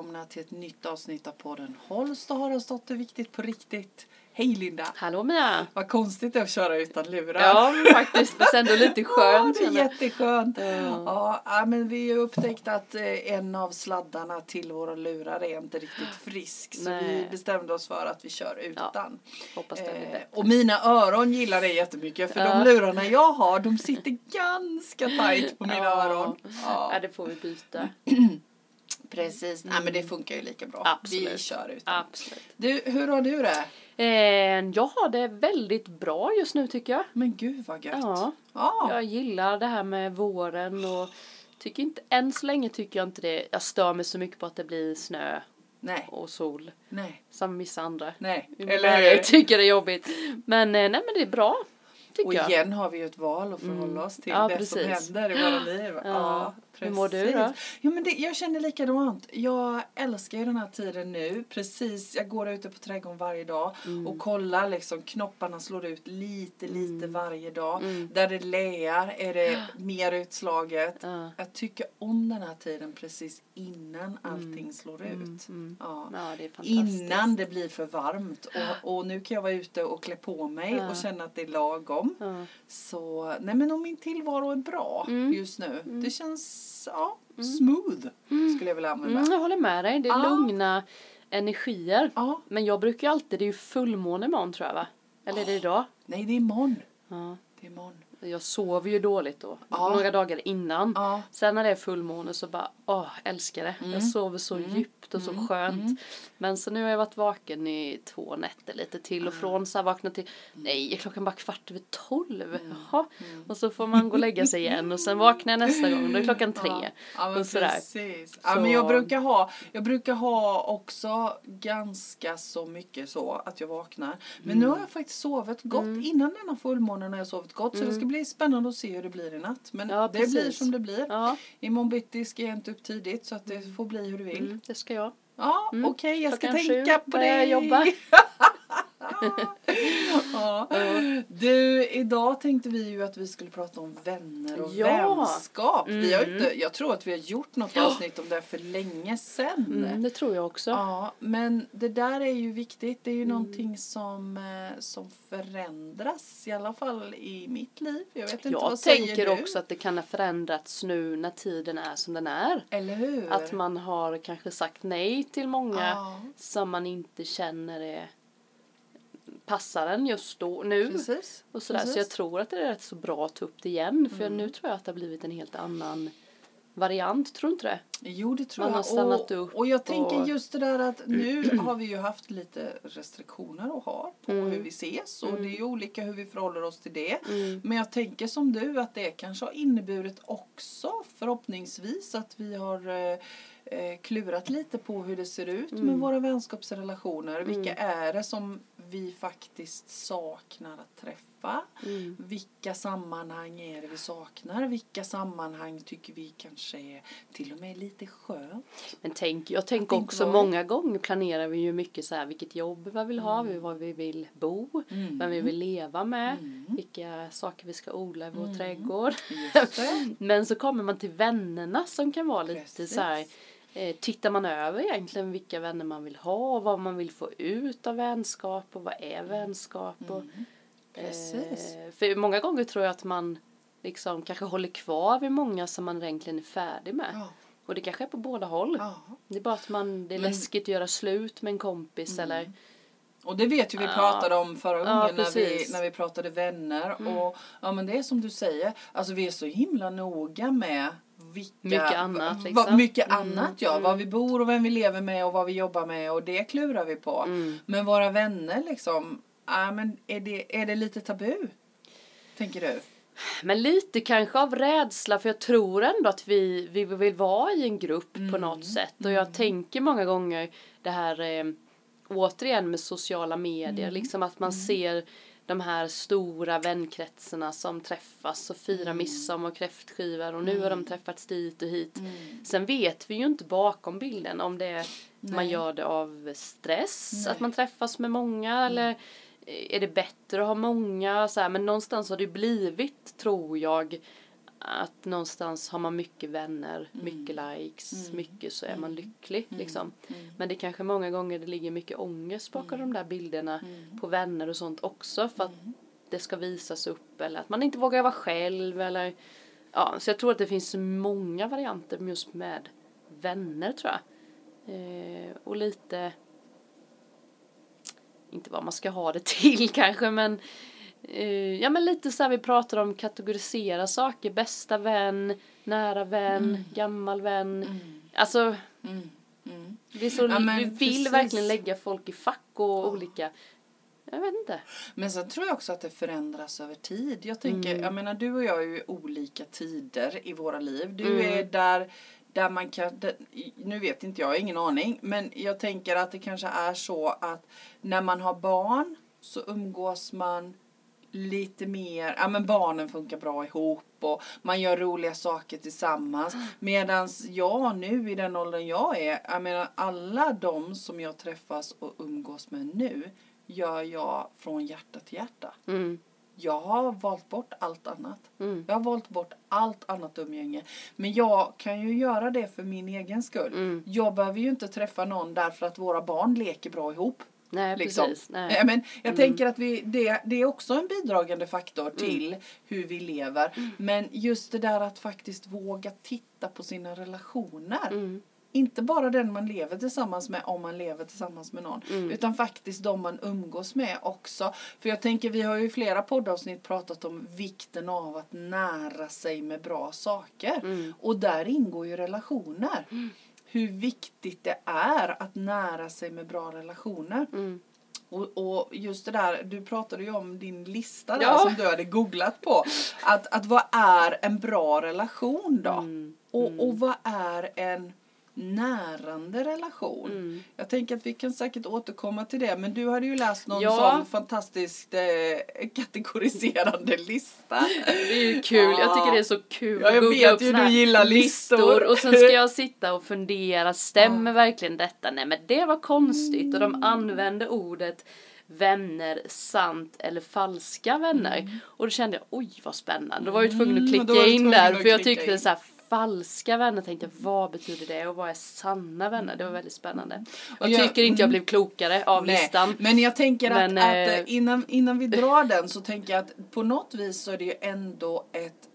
Välkomna till ett nytt avsnitt av podden Holst och Haraldsdotter Viktigt på riktigt. Hej Linda! Hallå Mia! Vad konstigt det är att köra utan lurar. Ja, faktiskt. Men ändå lite skönt. Ja, det är jätteskönt. Ja. Ja, ja, men vi har upptäckt att eh, en av sladdarna till våra lurar är inte riktigt frisk. Så Nej. vi bestämde oss för att vi kör utan. Hoppas det blir Eh, och mina öron gillar det jättemycket för Ja. de lurarna jag har de sitter ganska tajt på mina Ja. öron. Ja, det får vi byta. Precis, nej men det funkar ju lika bra. Absolut. Vi kör utan. Absolut. Du, hur har du det? Eh, jag har det väldigt bra just nu tycker jag. Men gud vad gött. Ja, Ja. jag gillar det här med våren och tycker inte, än så länge tycker jag inte det, jag stör mig så mycket på att det blir snö Nej, och sol. nej, Som vissa andra. nej. Eller jag tycker det är jobbigt. Men eh, nej men det är bra. Tycker Och jag. igen har vi ju ett val att förhålla Mm. oss till Ja, det precis. som händer i våra liv. Ja, Ja. Precis. Hur mår du då? Ja, men det, jag känner likadant. Jag älskar ju den här tiden nu. Precis, jag går ute på trädgården varje dag Mm. och kollar liksom knopparna slår ut lite, lite varje dag. Mm. Där det lear är det mer utslaget. Ja. Jag tycker om den här tiden precis innan allting slår ut. Mm. Ja. Det. Innan det blir för varmt. Och, och nu kan jag vara ute och klä på mig och känna att det är lagom. Så, nej men om min tillvaro är bra Mm. just nu. Det känns, ja, smooth skulle jag vilja använda. Mm, jag håller med dig. Det är Ja. lugna energier. Ja, Men jag brukar alltid, det är ju fullmåne imorgon tror jag va? Eller är det idag? nej det är imorgon. Ja. Det är imorgon. Jag sover ju dåligt då. Ja. Några dagar innan. Ja, Sen när det är fullmåne så bara, åh, älskar det. Mm. Jag sover så djupt och så skönt. Men så nu har jag varit vaken i två nätter lite till Ah. och från. Så här vaknat till, nej klockan bara kvart över tolv. Mm. Jaha. Och så får man gå och lägga sig igen och sen vaknar jag nästa gång, då är klockan tre. Ja, ja men och sådär. precis. Ja, men jag brukar ha, jag brukar ha också ganska så mycket så att jag vaknar. Men nu har Mm. jag faktiskt sovit gott. Innan denna fullmånen har jag sovit gott. Så det ska bli spännande att se hur det blir i natt. Men Mm. Ja, det blir precis. som det blir. Ja, Imorgon bitti ska jag inte upp tidigt så att det får bli hur det vill. mm, det ska jag. Ja, okej, jag ska Klockan tänka sju på jag jobba. ja. Du, idag tänkte vi ju att vi skulle prata om vänner och Ja. vänskap. Vi har ju Mm. inte, jag tror att vi har gjort något avsnitt om det för länge sedan. Mm, det tror jag också. Ja, men det där är ju viktigt. Det är ju Mm. någonting som, eh, som förändras, i alla fall i mitt liv. Jag vet inte, Jag vad säger tänker du? också att det kan ha förändrats nu när tiden är som den är. Eller hur? Att man har kanske sagt nej till många Ja, som man inte känner är passar en just då, nu. precis. Och sådär. Så precis. jag tror att det är rätt så bra att ta upp det igen. För Mm. nu tror jag att det har blivit en helt annan variant. Tror du inte det? Jo, det tror Man jag. har stannat och, upp och jag tänker och- just det där att nu har vi ju haft lite restriktioner och har på Mm. hur vi ses och det är ju olika hur vi förhåller oss till det. Mm. Men jag tänker som du att det kanske har inneburit också förhoppningsvis att vi har eh, eh, klurat lite på hur det ser ut med Mm. våra vänskapsrelationer. Vilka är det som vi faktiskt saknar att träffa? Mm. Vilka sammanhang är det vi saknar? Vilka sammanhang tycker vi kanske är till och med lite skönt? Men tänk, jag tänker Tänk också vad- många gånger planerar vi ju mycket så här vilket jobb vi vill ha, var vi vill bo, Mm. vem vi vill leva med, Mm. vilka saker vi ska odla i vår Mm. trädgård. Men så kommer man till vännerna som kan vara lite Precis. så här, eh, tittar man över egentligen vilka vänner man vill ha och vad man vill få ut av vänskap och vad är vänskap och Mm. Precis. Eh, för många gånger tror jag att man liksom kanske håller kvar vid många som man egentligen är färdig med. Ja. Och det kanske är på båda håll. Ja. Det är bara att man, det är Men- läskigt att göra slut med en kompis eller Och det vet ju vi pratade om förra Ja, gången när, vi, när vi pratade vänner. Mm. Och ja men det är som du säger, alltså vi är så himla noga med vilka, Mycket annat, liksom. vad- mycket Mm, annat ja, mm. var vi bor och vem vi lever med och vad vi jobbar med och det klurar vi på. mm. Men våra vänner liksom, ja men är det, är det lite tabu? Tänker du? Men lite kanske av rädsla för jag tror ändå att vi, vi vill vara i en grupp på Mm. något sätt. Och jag tänker många gånger det här eh, återigen med sociala medier, Mm. liksom att man ser de här stora vänkretsarna som träffas och firar Mm. midsommar och kräftskivor och nu har de träffats dit och hit. Mm. Sen vet vi ju inte bakom bilden om det är, man gör det av stress, Nej. Mm. att man träffas med många eller är det bättre att ha många så här, men någonstans har det blivit, tror jag, att någonstans har man mycket vänner, mycket likes, mycket så är man lycklig liksom. Men det kanske många gånger det ligger mycket ångest bakom de där bilderna på vänner och sånt också för att det ska visas upp eller att man inte vågar vara själv eller ja, så jag tror att det finns många varianter just med vänner tror jag. Eh, och lite inte vad man ska ha det till kanske men eh, ja men lite så här vi pratar om kategorisera saker bästa vän nära vän Mm. gammal vän alltså det är så, Ja, vi vill precis. verkligen lägga folk i fack och olika jag vet inte Men sen tror jag också att det förändras över tid. Jag tänker, Mm. jag menar du och jag är ju olika tider i våra liv. Du Mm. är där, där man kan, nu vet inte jag, ingen aning. Men jag tänker att det kanske är så att när man har barn så umgås man lite mer, ja men barnen funkar bra ihop och man gör roliga saker tillsammans. Medan jag nu i den åldern jag är, jag menar alla de som jag träffas och umgås med nu gör jag från hjärta till hjärta. mm, Jag har valt bort allt annat. mm, Jag har valt bort allt annat umgänge. Men jag kan ju göra det för min egen skull. mm. Jag behöver ju inte träffa någon därför att våra barn leker bra ihop. nej Liksom. precis nej. Men jag Mm. tänker att vi, det, det är också en bidragande faktor till hur vi lever. Mm. Men just det där att faktiskt våga titta på sina relationer. Mm, Inte bara den man lever tillsammans med om man lever tillsammans med någon. Mm. Utan faktiskt de man umgås med också. För jag tänker vi har ju i flera poddavsnitt pratat om vikten av att nära sig med bra saker. Mm. Och där ingår ju relationer. Hur viktigt det är att nära sig med bra relationer. mm. Och, och just det där, du pratade ju om din lista där Ja. som du hade googlat på. Att, att vad är en bra relation då? Mm. Och, och vad är en närande relation? Mm. Jag tänker att vi kan säkert återkomma till det. Men du hade ju läst någon Ja. sån fantastiskt eh, kategoriserande lista. Det är ju kul, jag tycker det är så kul Ja, jag vet ju, du gillar listor. Och sen ska jag sitta och fundera, stämmer verkligen detta? Nej men det var konstigt och de använde ordet vänner, sant eller falska vänner. Och då kände jag, oj vad spännande. Då var jag tvungen att Mm, klicka du in där för jag tyckte in. så här falska vänner tänkte jag, vad betyder det och vad är sanna vänner? Det var väldigt spännande. Och jag jag- tycker inte jag mm. blev klokare av Nej, listan. Men jag tänker att, Men, att eh, eh, innan, innan vi drar den så tänker jag att på något vis så är det ju ändå ett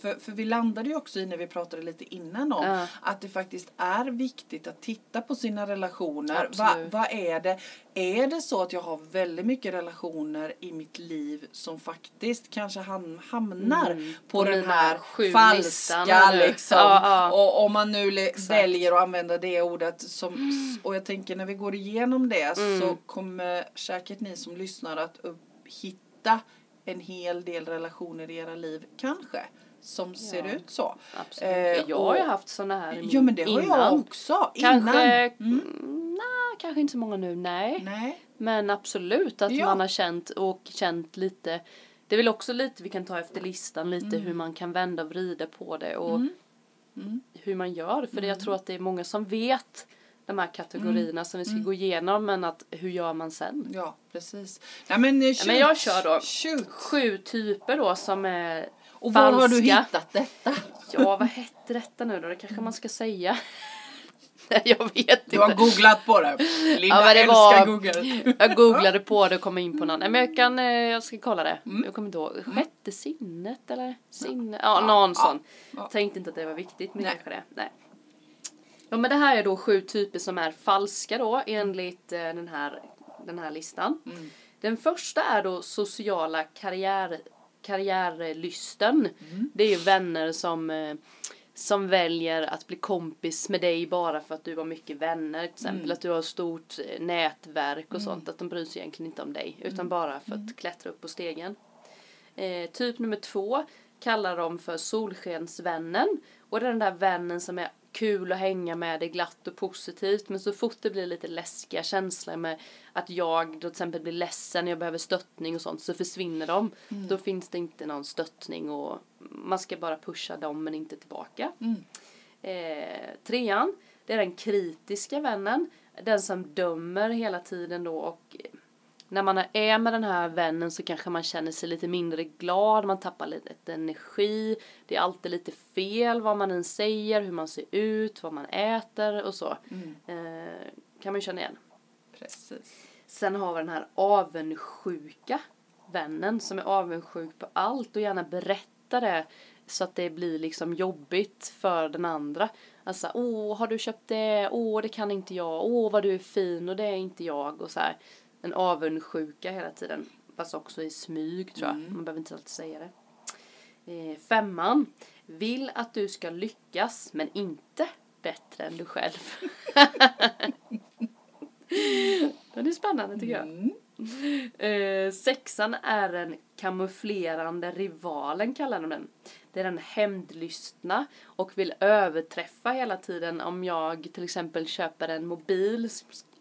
för, för vi landade ju också i när vi pratade lite innan om Ja. att det faktiskt är viktigt att titta på sina relationer. Vad vad är det? Är det så att jag har väldigt mycket relationer i mitt liv som faktiskt kanske ham hamnar Mm, på, på den här falska liksom. Ja, ja. Och om man nu Exakt. väljer att använda det ordet som, och jag tänker när vi går igenom det Mm. så kommer säkert ni som lyssnar att upp, hitta en hel del relationer i era liv kanske som ser Ja. ut så. Absolut. Eh, jag har ju haft såna här Ja men det har jag innan. också. Kanske, Innan. mm. nej, kanske inte så många nu, nej. Nej. Men absolut att Ja. man har känt och känt lite. Det är väl också lite vi kan ta efter listan lite hur man kan vända och vrida på det och Mm. Mm. hur man gör. För jag tror att det är många som vet de här kategorierna som vi ska gå igenom men att hur gör man sen? Ja precis. Nej, men, eh, shoot. men jag kör då. Shoot. Sju typer då som är Och var har du falska. hittat detta? Ja, vad hette detta nu då? Det kanske man ska säga. Nej, jag vet Du har inte. googlat på det. Linda Ja, det älskar var- Google. Jag googlade på det och kom in på någon. Men jag kan, eh, jag ska kolla det. Mm. Jag kommer inte ihåg. Sjätte sinnet eller? Sinne? Ja, någon ja, sån. ja. Tänkte inte att det var viktigt, men Nej. kanske det. Nej. Ja, men det här är då sju typer som är falska då enligt eh, den här, den här listan. Mm. Den första är då sociala karriär, karriärlysten. Mm. Det är ju vänner som, eh, som väljer att bli kompis med dig bara för att du har mycket vänner. Till exempel Mm. att du har stort eh, nätverk och sånt. Att de bryr sig egentligen inte om dig. Mm. Utan bara för att klättra upp på stegen. Eh, typ nummer två kallar de för solskensvännen. Och den där vännen som är kul att hänga med, det är glatt och positivt. Men så fort det blir lite läskiga känslor med att jag då till exempel blir ledsen, jag behöver stöttning och sånt, så försvinner de. Mm. Då finns det inte någon stöttning och man ska bara pusha dem men inte tillbaka. Mm. Eh, trean, det är den kritiska vännen. Den som dömer hela tiden då och när man är med den här vännen så kanske man känner sig lite mindre glad, man tappar lite energi, det är alltid lite fel vad man än säger, hur man ser ut, vad man äter och så. Mm. Eh, kan man känna igen. Precis. Sen har vi den här avundsjuka vännen som är avundsjuk på allt och gärna berättar det så att det blir liksom jobbigt för den andra. Alltså, åh, har du köpt det? Åh, det kan inte jag. Åh, vad du är fin och det är inte jag. Och så här, en avundsjuka hela tiden. Fast också i smyg tror jag. Man behöver inte alltid säga det. Eh, femman. Vill att du ska lyckas men inte bättre än du själv. Den är spännande tycker jag. Mm. Eh, sexan är den kamouflerande rivalen kallar de den. Det är den hämndlystna och vill överträffa hela tiden om jag till exempel köper en mobil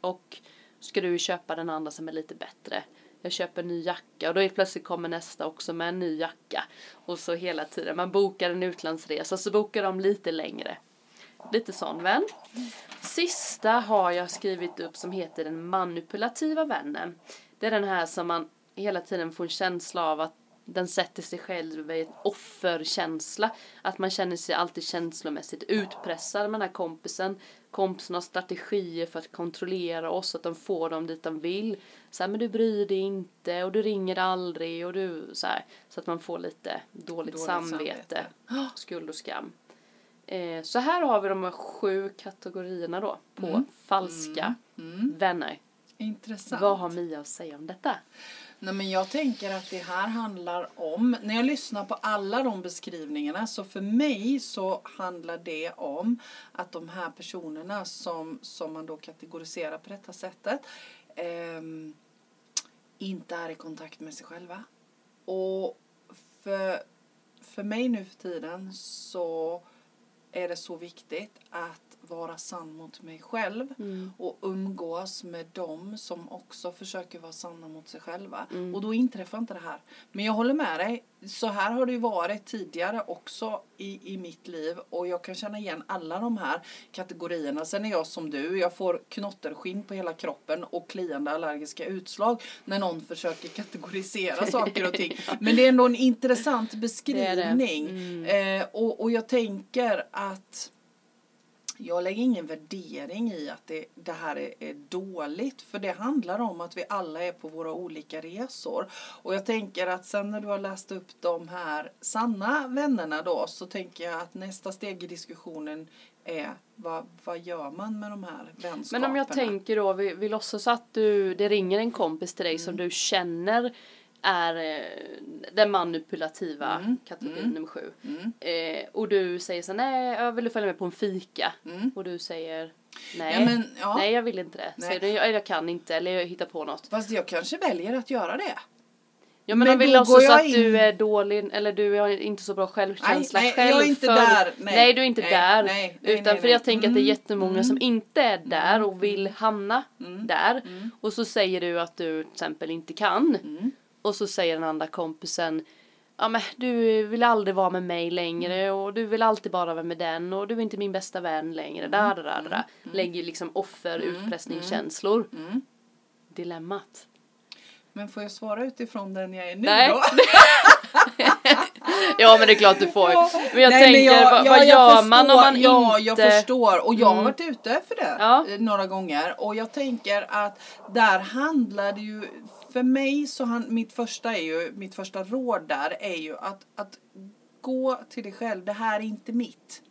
och ska du köpa den andra som är lite bättre. Jag köper en ny jacka och då är plötsligt kommer nästa också med en ny jacka. Och så hela tiden. Man bokar en utlandsresa så bokar de lite längre. Lite sån vän. Sista har jag skrivit upp som heter den manipulativa vännen. Det är den här som man hela tiden får en känsla av att den sätter sig själv i en offerkänsla. Att man känner sig alltid känslomässigt utpressad med den här kompisen. Kompisen har strategier för att kontrollera oss, att de får dem dit de vill. Så här, men du bryr dig inte och du ringer aldrig och du så här. Så att man får lite dåligt, Dåligt samvete, samvete. skuld och skam. Eh, så här har vi de sju kategorierna då på falska vänner. Intressant. Vad har Mia att säga om detta? Nej, men jag tänker att det här handlar om, när jag lyssnar på alla de beskrivningarna så för mig så handlar det om att de här personerna som, som man då kategoriserar på detta sättet eh, inte är i kontakt med sig själva. Och för, för mig nu för tiden så är det så viktigt att vara sann mot mig själv och umgås med dem som också försöker vara sanna mot sig själva. Och då inträffar inte det här. Men jag håller med dig. Så här har det ju varit tidigare också i, i mitt liv och jag kan känna igen alla de här kategorierna. Sen är jag som du, jag får knotterskinn på hela kroppen och kliande allergiska utslag när någon försöker kategorisera saker och ting. Men det är ändå en intressant är det. beskrivning. Eh, och, och jag tänker att jag lägger ingen värdering i att det, det här är, är dåligt för det handlar om att vi alla är på våra olika resor. Och jag tänker att sen när du har läst upp de här sanna vännerna då så tänker jag att nästa steg i diskussionen är vad, vad gör man med de här vänskaperna? Men om jag tänker då, vi, vi låtsas att du, det ringer en kompis till dig som Mm. du känner är eh, den manipulativa Mm. kategorin nummer sju. Mm. Eh, och du säger så nej, jag vill du följa med på en fika? Mm. Och du säger, nej, Ja, men, ja. nej jag vill inte det. Nej. Säger du, jag, jag kan inte, eller jag hittar på något. Fast jag kanske väljer att göra det. Ja men, Men om vi då låtsas går jag att du in- är dålig eller du har inte så bra självkänsla Nej, nej, själv. jag är inte för, där. Nej. Nej. du är inte Nej, där. nej, utan för jag tänker att det är Mm, jättemånga mm. som inte är där och vill hamna Mm. där. Mm. Och så säger du att du till exempel inte kan. Mm. Och så säger den andra kompisen Ja men du vill aldrig vara med mig längre Mm. och du vill alltid bara vara med den och du är inte min bästa vän längre. Där, där, där, där. Lägger liksom offer, utpressningskänslor. Mm. Dilemmat. Men får jag svara utifrån den jag är nu Nej. då? Ja men det är klart du får. Ja. Men jag Nej, men tänker, jag- vad, ja, vad jag gör man om förstår, man ja, inte... jag förstår. Och jag har Mm. varit ute för det Ja. eh, några gånger. Och jag tänker att där handlar det ju, för mig så han, mitt första är ju, mitt första råd där är ju att, att gå till dig själv. Det här är inte mitt.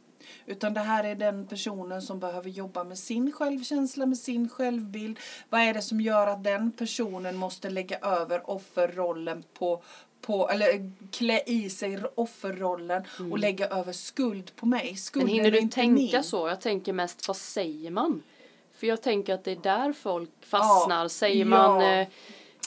Utan det här är den personen som behöver jobba med sin självkänsla, med sin självbild. Vad är det som gör att den personen måste lägga över offerrollen på på, eller klä i sig offerrollen och lägga över skuld på mig. Mm. Men Skulden hinner du tänka min. så? Jag tänker mest, vad säger man? För jag tänker att det är där folk fastnar. säger ja. man eh,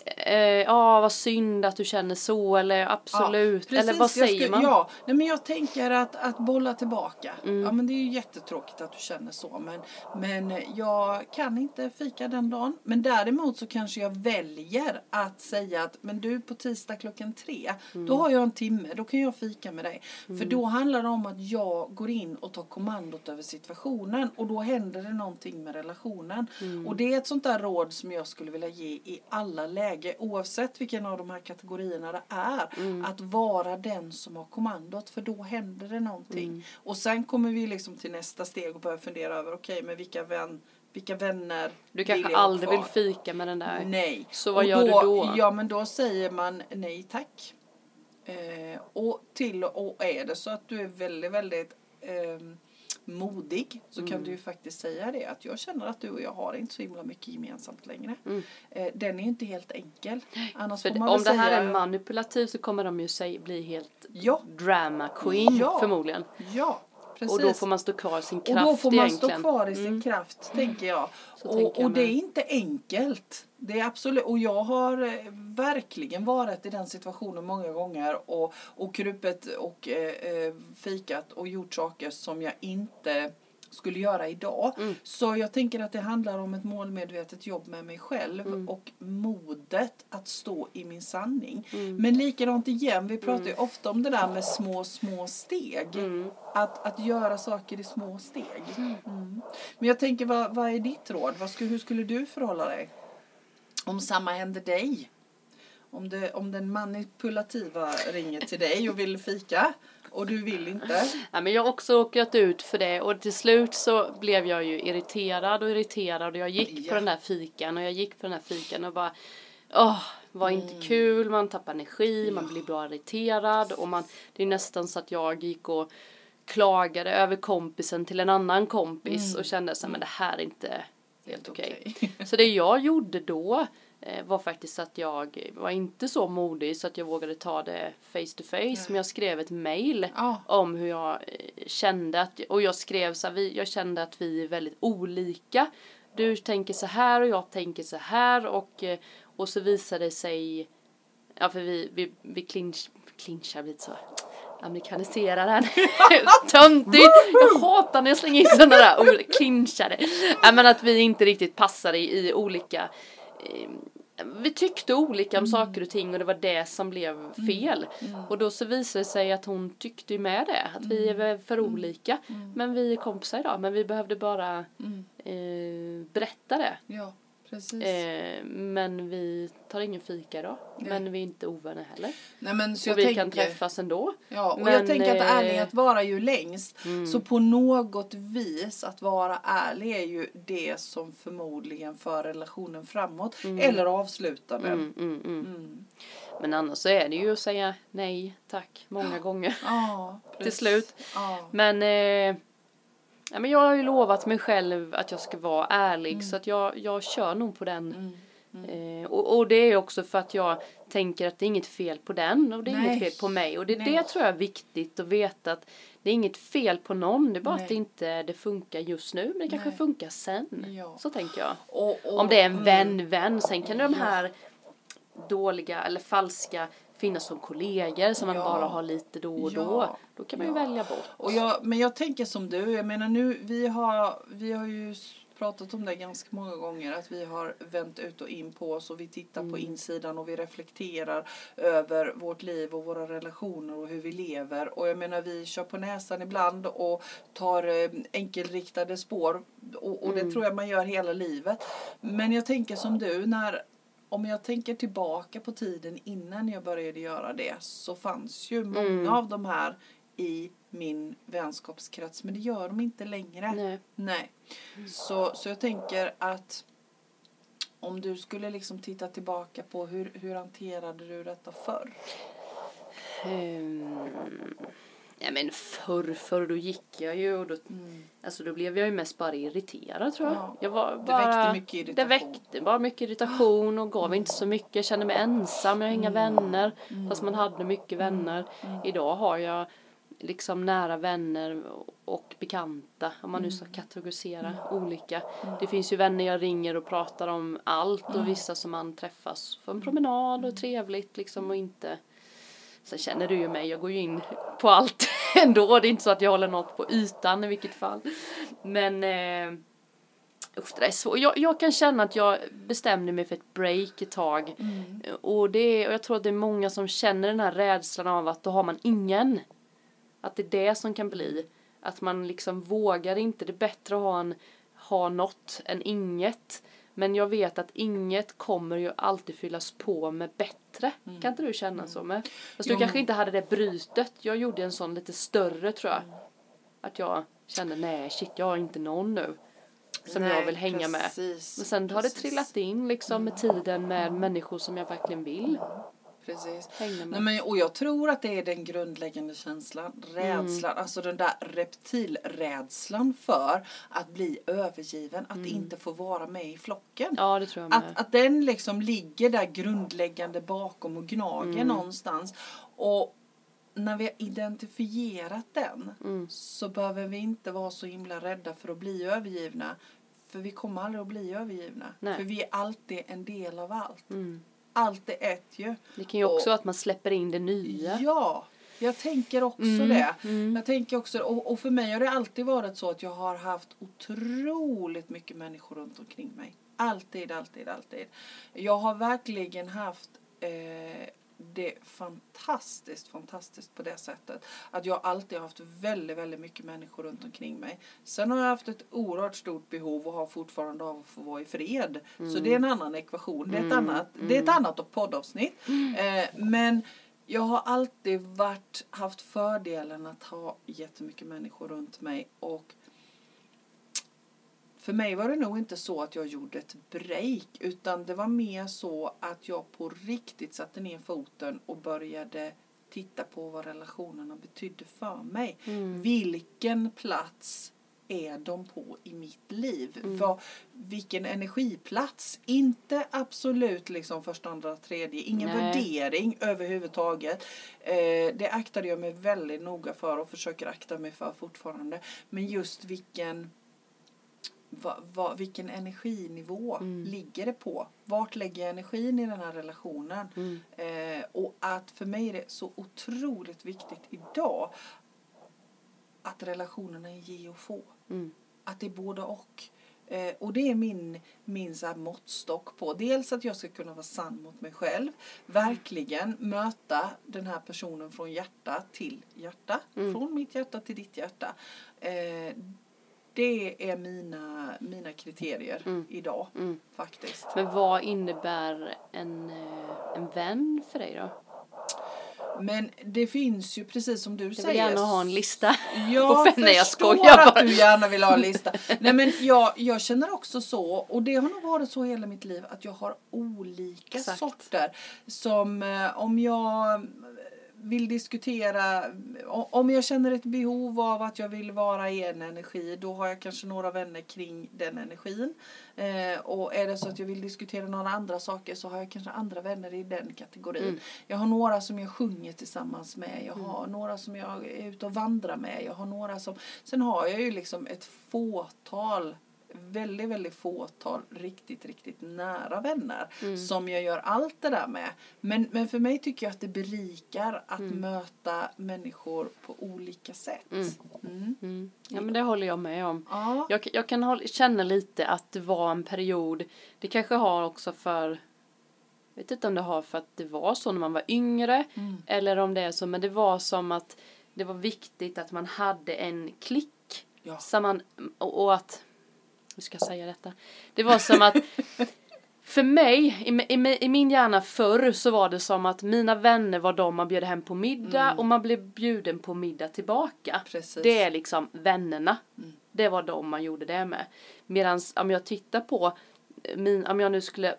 eh, ja vad synd att du känner så eller absolut. precis, eller vad säger skulle- man? Ja, nej, men jag tänker att, att bolla tillbaka. Mm. Ja men det är ju jättetråkigt att du känner så men, men jag kan inte fika den dagen. Men däremot så kanske jag väljer att säga att men du på tisdag klockan tre Mm. då har jag en timme, då kan jag fika med dig. För då handlar det om att jag går in och tar kommandot över situationen och då händer det någonting med relationen. Mm. Och det är ett sånt där råd som jag skulle vilja ge i alla lägen läge, oavsett vilken av de här kategorierna det är, Mm. att vara den som har kommandot, för då händer det någonting. Mm. Och sen kommer vi liksom till nästa steg och börja fundera över, okej, men vilka, vän, vilka vänner Du vill kanske ha aldrig vill fika med den där. Nej. Så vad Och gör du då? Ja, men då säger man nej tack. Eh, och till och är det så att du är väldigt, väldigt ehm, modig så Mm. kan du ju faktiskt säga det att jag känner att du och jag har inte så himla mycket gemensamt längre. Mm. Eh, den är inte helt enkel. Annars För om det här säga, är manipulativt så kommer de ju bli helt Ja, drama queen Ja. förmodligen. ja. Precis. Och då får man stå kvar i sin Och kraft då får man egentligen. stå kvar i sin Mm. kraft, tänker jag. Så Och, tänker jag och det är inte enkelt. Det är absolut, och jag har eh, verkligen varit i den situationen många gånger och, och krupet och eh, eh, fikat och gjort saker som jag inte skulle göra idag. Mm. Så jag tänker att det handlar om ett målmedvetet jobb med mig själv Mm. och modet att stå i min sanning. Mm. Men likadant igen, vi pratar ju ofta om det där med små, små steg. Mm. Att, att göra saker i små steg. Mm. Men jag tänker, vad, vad är ditt råd? Vad skulle, hur skulle du förhålla dig? Om samma hände dig? Om, det, om den manipulativa ringer till dig och vill fika och du vill inte. Ja, men jag har också råkat ut för det och till slut så blev jag ju irriterad och irriterad och jag gick Ja. på den där fikan och jag gick på den där fikan och bara Åh, var inte Mm. kul, man tappar energi, man blir bara irriterad och man, det är nästan så att jag gick och klagade över kompisen till en annan kompis Mm. och kände så men det här är inte helt okej. okej. Så det jag gjorde då var faktiskt att jag var inte så modig så att jag vågade ta det face to face men jag skrev ett mail Ja. om hur jag eh, kände att, och jag skrev så här, vi, jag kände att vi är väldigt olika. Du tänker så här och jag tänker så här och, eh, och så visade det sig, ja för vi, vi, vi clinch, clinchar lite så amerikaniserar den. Töntigt! Jag hatar när jag slänger in sådana där ord, clinchade. Ja men att vi inte riktigt passar i, i olika eh, vi tyckte olika om saker och ting och det var det som blev fel. Och då så visade det sig att hon tyckte med det, att vi är väl för olika. Men vi är kompisar idag, men vi behövde bara Mm. eh, berätta det. Ja, precis. Eh, men vi tar ingen fika idag. Men vi är inte ovänner heller. Nej, men så Och vi tänker, kan träffas ändå. Ja, och Men, jag tänker att eh, ärlighet varar ju längst. Mm. Så på något vis att vara ärlig är ju det som förmodligen för relationen framåt. Eller avslutar den. Mm, mm, mm. Mm. Men annars så är det ju att säga nej tack många gånger. Ja, Till slut. Ja. Men, eh, ja, men jag har ju lovat mig själv att jag ska vara ärlig så att jag, jag kör nog på den. Mm. Eh, och, och det är också för att jag tänker att det är inget fel på den och det är Nej. inget fel på mig. Och det, Nej. det tror jag är viktigt att veta att det är inget fel på någon. Det är bara Nej. att det inte det funkar just nu men det kanske funkar sen. Ja. Så tänker jag. Och, och, Om det är en mm. vän-vän. Sen kan de här dåliga eller falska finnas som kollegor som man Ja. bara har lite då och Ja. då. Då kan man ju Ja. välja bort. Och jag, men jag tänker som du, jag menar nu, vi har, vi har ju pratat om det ganska många gånger, att vi har vänt ut och in på oss och vi tittar på insidan och vi reflekterar över vårt liv och våra relationer och hur vi lever. Och jag menar vi kör på näsan ibland och tar eh, enkelriktade spår och, och det tror jag man gör hela livet. Men jag tänker som du, när om jag tänker tillbaka på tiden innan jag började göra det så fanns ju många Mm. av de här i min vänskapskrets men det gör de inte längre. Nej. Nej. Så, så jag tänker att om du skulle liksom titta tillbaka på hur, hur hanterade du detta förr? Um, ja men förr, förr då gick jag ju och då, alltså då blev jag ju mest bara irriterad tror jag. Ja. jag var Det bara, väckte mycket Det irritation. väckte bara mycket irritation och gav inte så mycket. Jag kände mig ensam, jag har inga Mm. vänner. Fast man hade mycket vänner. Idag har jag liksom nära vänner och bekanta, om man nu Mm. ska kategorisera olika. Det finns ju vänner jag ringer och pratar om allt och vissa som man träffas för en promenad Mm. och trevligt liksom och inte Sen känner du ju mig, jag går ju in på allt ändå. Det är inte så att jag håller något på ytan i vilket fall. Men eh, usch, det är svårt. Jag, jag kan känna att jag bestämde mig för ett break ett tag. Mm. Och, det och jag tror att det är många som känner den här rädslan av att då har man ingen. Att det är det som kan bli. Att man liksom vågar inte. Det är bättre att ha, en, ha något än inget. Men jag vet att inget kommer ju alltid fyllas på med bättre. Mm. Kan inte du känna så med? Fast du Jo, kanske men- inte hade det brytet. Jag gjorde en sån lite större tror Mm. jag. Att jag kände nej shit jag har inte någon nu. Som jag Nej, vill hänga med. precis, Men sen har det trillat in liksom med tiden med människor som jag verkligen vill Precis. hänga med. Nej, men, och jag tror att det är den grundläggande känslan, rädslan, alltså den där reptilrädslan för att bli övergiven, att inte få vara med i flocken. Ja det tror jag med. Att, att den liksom ligger där grundläggande bakom och gnager Mm. någonstans. Och när vi har identifierat den Mm. så behöver vi inte vara så himla rädda för att bli övergivna. För vi kommer aldrig att bli övergivna. Nej. För vi är alltid en del av allt. Mm. Allt är ett ju. Det kan ju också vara att man släpper in det nya. Ja, jag tänker också Mm, det. mm. Jag tänker också, och, och för mig har det alltid varit så att jag har haft otroligt mycket människor runt omkring mig. Alltid, alltid, alltid. Jag har verkligen haft eh, det fantastiskt, fantastiskt på det sättet. Att jag alltid har haft väldigt, väldigt mycket människor runt omkring mig. Sen har jag haft ett oerhört stort behov och har fortfarande av att få vara i fred. Så det är en annan ekvation. Det är ett, Mm, annat, det är ett annat poddavsnitt. Eh, men jag har alltid varit, haft fördelen att ha jättemycket människor runt mig och för mig var det nog inte så att jag gjorde ett break utan det var mer så att jag på riktigt satte ner foten och började titta på vad relationerna betydde för mig. Mm. Vilken plats är de på i mitt liv? Mm. Vad, vilken energiplats? Inte absolut liksom första, andra, tredje. Ingen Nej. värdering överhuvudtaget. Eh, det aktade jag mig väldigt noga för och försöker akta mig för fortfarande. Men just vilken va, va, vilken energinivå Mm. ligger det på? Vart lägger jag energin i den här relationen? Mm. Eh, och att för mig är det så otroligt viktigt idag att relationerna är ge och få. Mm. Att det är både och. Eh, och det är min, min så här måttstock på dels att jag ska kunna vara sann mot mig själv. Verkligen möta den här personen från hjärta till hjärta. Mm. Från mitt hjärta till ditt hjärta. Eh, det är mina, mina kriterier Mm. idag Mm. faktiskt. Men vad innebär en, eh, en vän för dig då? Men det finns ju precis som du Jag säger. vill gärna ha en lista. Jag på vänner, jag skojar att bara. du gärna vill ha en lista. Nej men jag, jag känner också så, och det har nog varit så hela mitt liv, att jag har olika Exakt. sorter. Som eh, om jag vill diskutera, om jag känner ett behov av att jag vill vara i en energi, då har jag kanske några vänner kring den energin. Eh, och är det så att jag vill diskutera några andra saker så har jag kanske andra vänner i den kategorin. Mm. Jag har några som jag sjunger tillsammans med. Jag har några som jag är ute och vandrar med. Jag har några som... Sen har jag ju liksom ett fåtal, väldigt, väldigt fåtal riktigt, riktigt nära vänner. Mm. Som jag gör allt det där med. Men, men för mig tycker jag att det berikar att Mm. möta människor på olika sätt. Mm. Mm. Mm. Ja men det håller jag med om. Ja. Jag, jag kan hålla, känna lite att det var en period, det kanske har också för, jag vet inte om det har för att det var så när man var yngre, Mm. eller om det är så, men det var som att det var viktigt att man hade en klick. Ja. Som man, och, och att, hur ska jag säga detta? Det var som att för mig, i, i, i min hjärna förr så var det som att mina vänner var de man bjöd hem på middag Mm. och man blev bjuden på middag tillbaka. Precis. Det är liksom vännerna. Mm. Det var de man gjorde det med. Medan om jag tittar på min, om jag nu skulle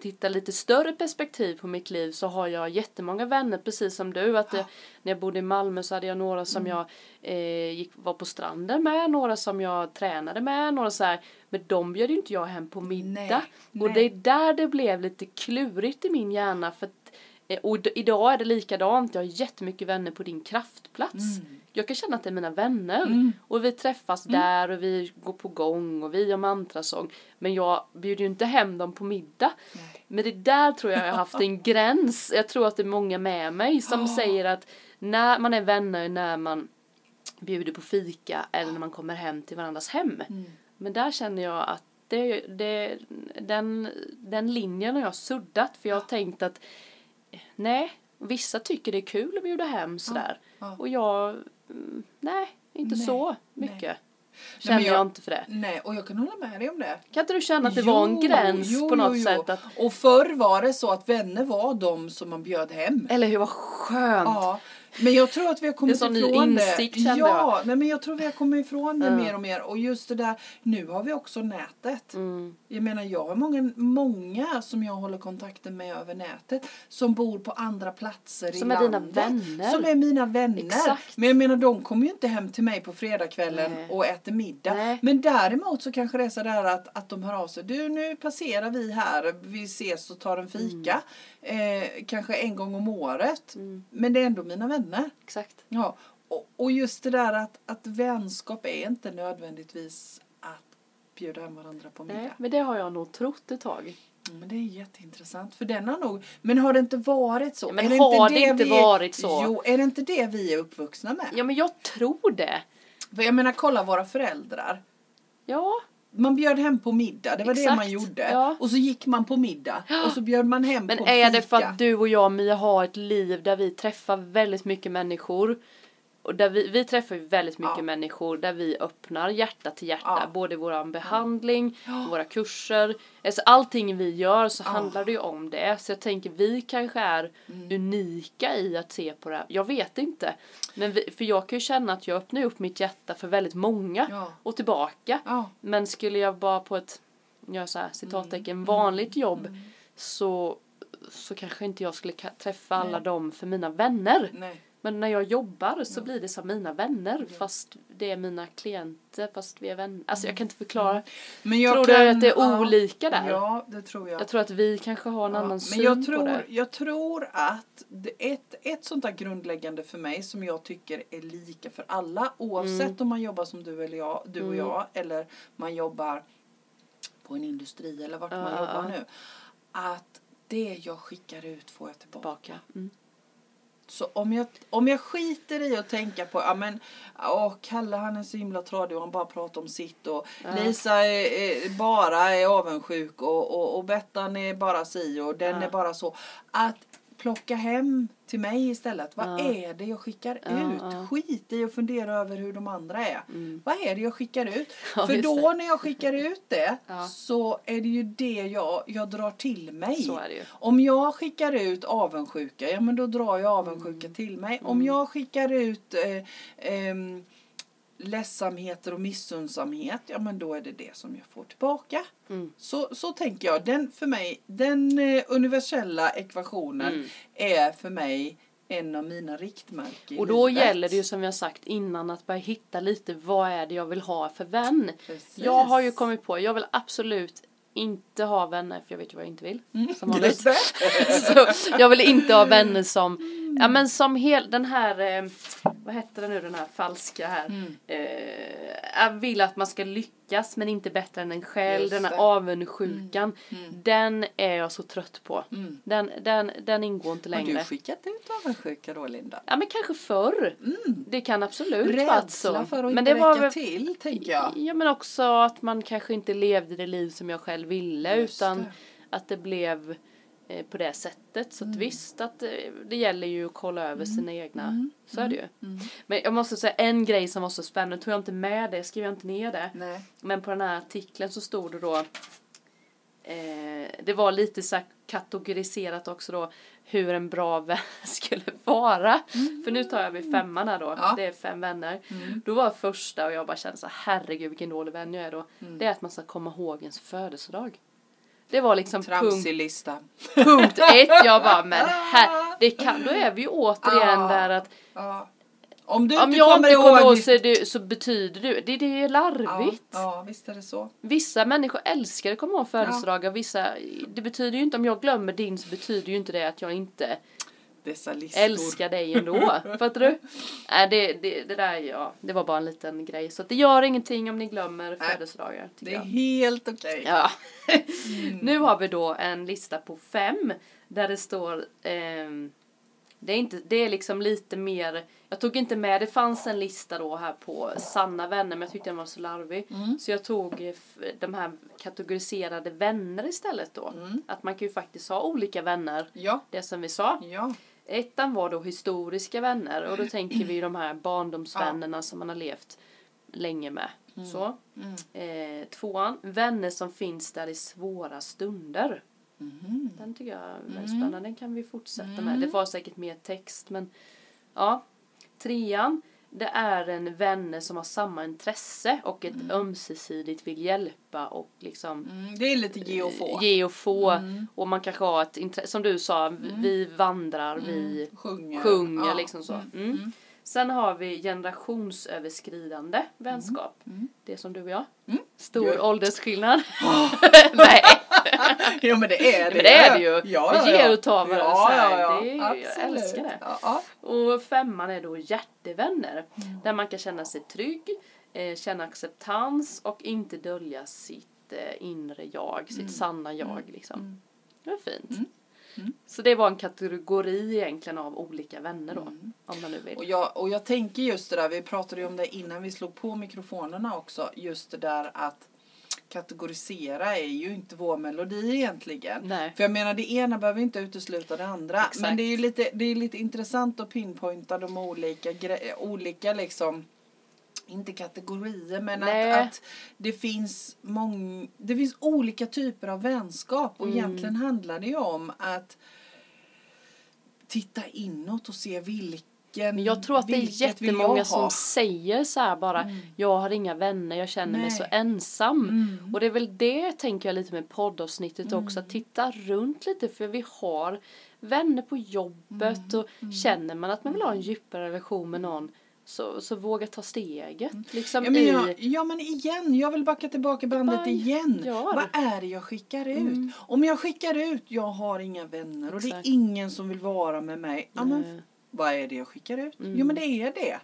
titta lite större perspektiv på mitt liv så har jag jättemånga vänner precis som du. Att det, när jag bodde i Malmö så hade jag några som Mm. jag eh, gick, var på stranden med, några som jag tränade med, några så här. Men de bjöd ju inte jag hem på middag. Nej, Och nej. det är där det blev lite klurigt i min hjärna. För att, eh, och idag är det likadant. Jag har jättemycket vänner på din kraftplats. Mm. Jag kan känna att det är mina vänner. Mm. Och vi träffas där och vi går på gång och vi gör mantrasång. Men jag bjuder ju inte hem dem på middag. Nej. Men det där tror jag jag har haft en gräns. Jag tror att det är många med mig som Ja. säger att när man är vänner när man bjuder på fika eller när man kommer hem till varandras hem. Mm. Men där känner jag att det, det, den, den linjen har jag suddat för jag har tänkt att nej, vissa tycker det är kul att bjuda hem sådär. ja. Och jag, mm, nej, inte Nej, så nej. mycket. känner men jag, jag- inte för det. Nej, och jag kan hålla med dig om det. Kan inte du känna att det var en Jo, gräns jo, på något jo, jo. sätt? Att, Och förr var det så att vänner var de som man bjöd hem. eller hur, vad skönt! Ja, men jag tror att vi har kommit ny ifrån insikt, det. kände Ja, nej, men jag tror vi har kommit ifrån det Ja. mer och mer. Och just det där, nu har vi också nätet. Mm. Jag menar, jag har många, många som jag håller kontakten med över nätet som bor på andra platser Som i är dina landet. vänner. Som är mina vänner. Exakt. Men jag menar, de kommer ju inte hem till mig på fredagskvällen Nej. och äter middag. Nej. Men däremot så kanske det är sådär att, att de hör av sig. Du, nu passerar vi här. Vi ses och tar en fika. Eh, kanske en gång om året. Mm. Men det är ändå mina vänner. Exakt. Ja, och, och just det där att, att vänskap är inte nödvändigtvis bjuda hem varandra på middag. Nej, men det har jag nog trott ett tag. Mm, Men det är jätteintressant för den har nog, men har det inte varit så? Ja, men är har det inte vi varit så? Jo, är det inte det vi är uppvuxna med? Ja, men jag tror det. För jag menar, kolla våra föräldrar. Ja, Man bjöd hem på middag, det var det Exakt, man gjorde. ja. Och så gick man på middag och så bjöd man hem men på är det för att du och jag Mia har ett liv där vi träffar väldigt mycket människor och där vi, vi träffar ju väldigt mycket Ja. människor där vi öppnar hjärta till hjärta. Ja. Både i vår behandling, våra kurser. Alltså allting vi gör så Ja. handlar det ju om det. Så jag tänker vi kanske är Mm. unika i att se på det här. Jag vet inte. Men vi, för jag kan ju känna att jag öppnar upp mitt hjärta för väldigt många. Ja. Och tillbaka. Ja. Men skulle jag bara på ett, gör så här, citattecken, Mm. vanligt jobb så, så kanske inte jag skulle träffa alla dem för mina vänner. Nej. Men när jag jobbar så blir det som mina vänner fast det är mina klienter fast vi är vänner. Alltså jag kan inte förklara. Men jag Tror kan, du att det är ja, olika där? Ja, det tror jag. Jag tror att vi kanske har en Ja, annan men syn jag på tror, det. jag tror att ett, ett sånt där grundläggande för mig som jag tycker är lika för alla oavsett Mm. om man jobbar som du, eller jag, du och Mm. jag eller man jobbar på en industri eller vart man Ja, jobbar ja. nu. Att det jag skickar ut får jag tillbaka. Tillbaka. Mm. Så om jag, om jag skiter i att tänka på, ja men, åh Kalle han är så himla tradig och han bara pratar om sitt och Ja. Lisa är, är, bara är avundsjuk och, och, och Bettan är bara si och den Ja. är bara så. Att plocka hem till mig istället. Vad Ja. är det jag skickar Ja, ut? ja. Skit i att fundera över hur de andra är. Mm. Vad är det jag skickar ut? För då när jag skickar ut det så är det ju det jag, jag drar till mig. Det. Om jag skickar ut avundsjuka, ja men då drar jag avundsjuka Mm. till mig. Om jag skickar ut eh, ehm, ledsamheter och missundsamhet, ja men då är det det som jag får tillbaka. Mm. Så, så tänker jag. Den för mig, den eh, universella ekvationen Mm. är för mig en av mina riktmärken Och då livet. gäller det ju som jag sagt innan att börja hitta lite vad är det jag vill ha för vän. Precis. Jag har ju kommit på, jag vill absolut inte ha vänner, för jag vet ju vad jag inte vill. Som vanligt. Så jag vill inte ha vänner som, ja men som hel, den här, eh, vad heter det nu den här falska här. Mm. Eh, jag vill att man ska lyckas men inte bättre än en själv. Just Den här det. avundsjukan. Mm. Den är jag så trött på. Mm. Den, den, den ingår inte Har längre. du skickat ut avundsjuka då Linda? Ja men kanske förr. Mm. Det kan absolut vara Rädsla så. för att men inte det var räcka väl- till tänker jag. Ja men också att man kanske inte levde det liv som jag själv ville Just utan det. att det blev på det sättet. Så att Mm. visst att eh, det gäller ju att kolla över sina egna. Mm. Så är det ju. Mm. Men jag måste säga en grej som var så spännande, tog jag inte med det, skrev jag inte ner det. Nej. Men på den här artikeln så stod det då eh, det var lite så kategoriserat också då hur en bra vän skulle vara. För nu tar jag vid femman här då, Ja. det är fem vänner. Mm. Då var första och jag bara kände så herregud vilken dålig vän jag är då. Mm. Det är att man ska komma ihåg ens födelsedag. Det var liksom punkt, lista. punkt ett. Jag bara, men här, det kan, då är vi ju återigen Ah. där att Ja. Om du om inte jag kommer inte kommer ihåg så, det, så betyder du, det, det är larvigt. Ja, ja, visst är det så. Vissa människor älskar att komma ihåg födelsedagar, vissa, det betyder ju inte, om jag glömmer din så betyder ju inte det att jag inte Dessa listor. älskar dig ändå. Fattar du? Nej, det, det, det där, ja, det var bara en liten grej. Så det gör ingenting om ni glömmer födelsedagar, Det är jag. helt okej. Ja. nu har vi då en lista på fem där det står ehm, det är, inte, det är liksom lite mer, jag tog inte med, det fanns en lista då här på sanna vänner men jag tyckte den var så larvig. Mm. Så jag tog eh, de här kategoriserade vänner istället då. Mm. Att man kan ju faktiskt ha olika vänner, Ja. det som vi sa. Ja. Ettan var då historiska vänner och då tänker vi de här barndomsvännerna som man har levt länge med. Så. Eh, tvåan, vänner som finns där i svåra stunder. Mhm. Den tycker jag är väldigt spännande. Den kan vi fortsätta med. Det var säkert mer text men ja. Trean, det är en vänner som har samma intresse och ett ömsesidigt vill hjälpa och liksom Mm, det är lite ge och få. ge och få. Och man kanske har ett intresse, som du sa, vi vandrar, vi Sjunger. sjunger Ja. liksom så. Mm. Sen har vi generationsöverskridande vänskap. Det som du och jag. Stor Ju- åldersskillnad. Nej, Ja men det är det. men det är det ju. Ja, Vi ja, ger ja. och tar varandra ja, ja, ja. Det jag älskar det. Ja. Och femman är då hjärtevänner. Där man kan känna sig trygg, eh, känna acceptans och inte dölja sitt eh, inre jag, sitt sanna jag liksom. Det var fint. Så det var en kategori egentligen av olika vänner då. Om man nu vill. Och jag, och jag tänker just det där, vi pratade ju om det innan vi slog på mikrofonerna också, just det där att kategorisera är ju inte vår melodi egentligen. Nej. För jag menar det ena behöver inte utesluta det andra. Exakt. Men det är ju lite, det är lite intressant att pinpointa de olika, olika liksom inte kategorier men Nej. att, att det finns mång, det finns olika typer av vänskap och Mm. egentligen handlar det ju om att titta inåt och se vilken Men jag tror att det är jättemånga som säger så här bara Jag har inga vänner, jag känner mig Nej. så ensam. Mm. Och det är väl det tänker jag lite med poddavsnittet också. Att titta runt lite för vi har vänner på jobbet Mm. och känner man att man vill ha en djupare relation med någon så, så våga ta steget. Liksom Mm. Ja men, i... jag, ja men igen, jag vill backa tillbaka bandet Bara igen. gör. Vad är det jag skickar ut? Om jag skickar ut, jag har inga vänner och det är Exakt. ingen som vill vara med mig. Ja, men. Vad är det jag skickar ut? Jo men det är det.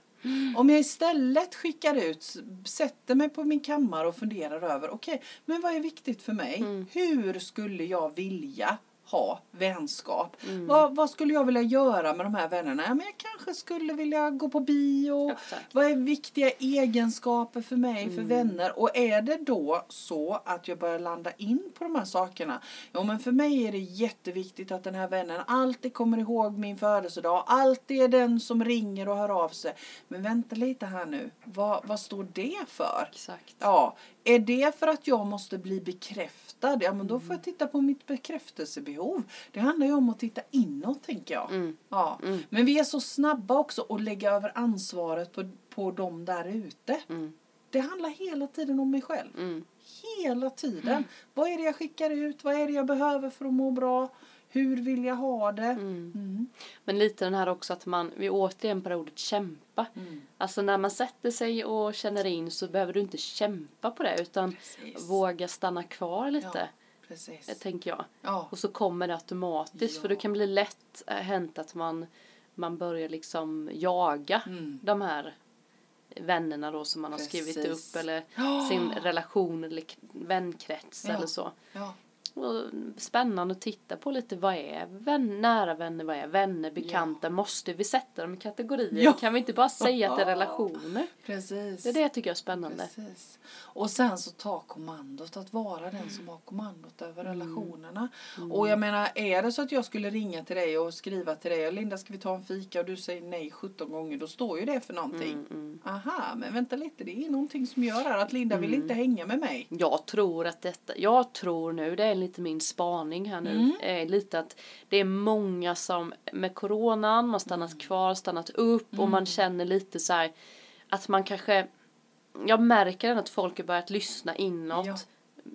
Om jag istället skickar ut, sätter mig på min kammare och funderar över, okej, men vad är viktigt för mig? Hur skulle jag vilja ha vänskap? Vad, vad skulle jag vilja göra med de här vännerna? Ja, men jag kanske skulle vilja gå på bio. Exakt. Vad är viktiga egenskaper för mig, för vänner? Och är det då så att jag börjar landa in på de här sakerna? Ja, men för mig är det jätteviktigt att den här vännen alltid kommer ihåg min födelsedag. Alltid är den som ringer och hör av sig. Men vänta lite här nu. Vad, vad står det för? Exakt. Ja, är det för att jag måste bli bekräftad? Ja, men då får jag titta på mitt bekräftelsebehov. Det handlar ju om att titta inåt, tänker jag. Mm. Ja. Men vi är så snabba också att lägga över ansvaret på, på dem där ute. Mm. Det handlar hela tiden om mig själv. Mm. Hela tiden. Vad är det jag skickar ut? Vad är det jag behöver för att må bra? Hur vill jag ha det? Mm. Men lite den här också att man, vi återigen på det ordet kämpa. Mm. Alltså när man sätter sig och känner in så behöver du inte kämpa på det utan Precis. våga stanna kvar lite. Ja, precis. eh, Tänker jag. Ja. Och så kommer det automatiskt för Ja. det kan bli lätt äh, hänt att man, man börjar liksom jaga Mm. de här vännerna då som man har skrivit Precis. upp eller Ja. sin relation eller vänkrets eller så. Ja. Och spännande att titta på lite vad är vän, nära vänner, vad är vänner, bekanta, måste vi sätta dem i kategorier? Ja. Kan vi inte bara säga att det är relationer? Precis. Det är det jag tycker är spännande. Precis. Och sen så ta kommandot, att vara den som har kommandot över Mm. relationerna. Och jag menar, är det så att jag skulle ringa till dig och skriva till dig, Linda ska vi ta en fika och du säger nej 17 gånger, då står ju det för någonting. Mm, Aha, men vänta lite, det är någonting som gör att Linda Mm. vill inte hänga med mig. Jag tror att detta, jag tror nu, det är lite min spaning här nu, Mm. är lite att det är många som med coronan, man stannat Mm. kvar, stannat upp och man känner lite så här att man kanske, jag märker att folk har börjat lyssna inåt. Ja.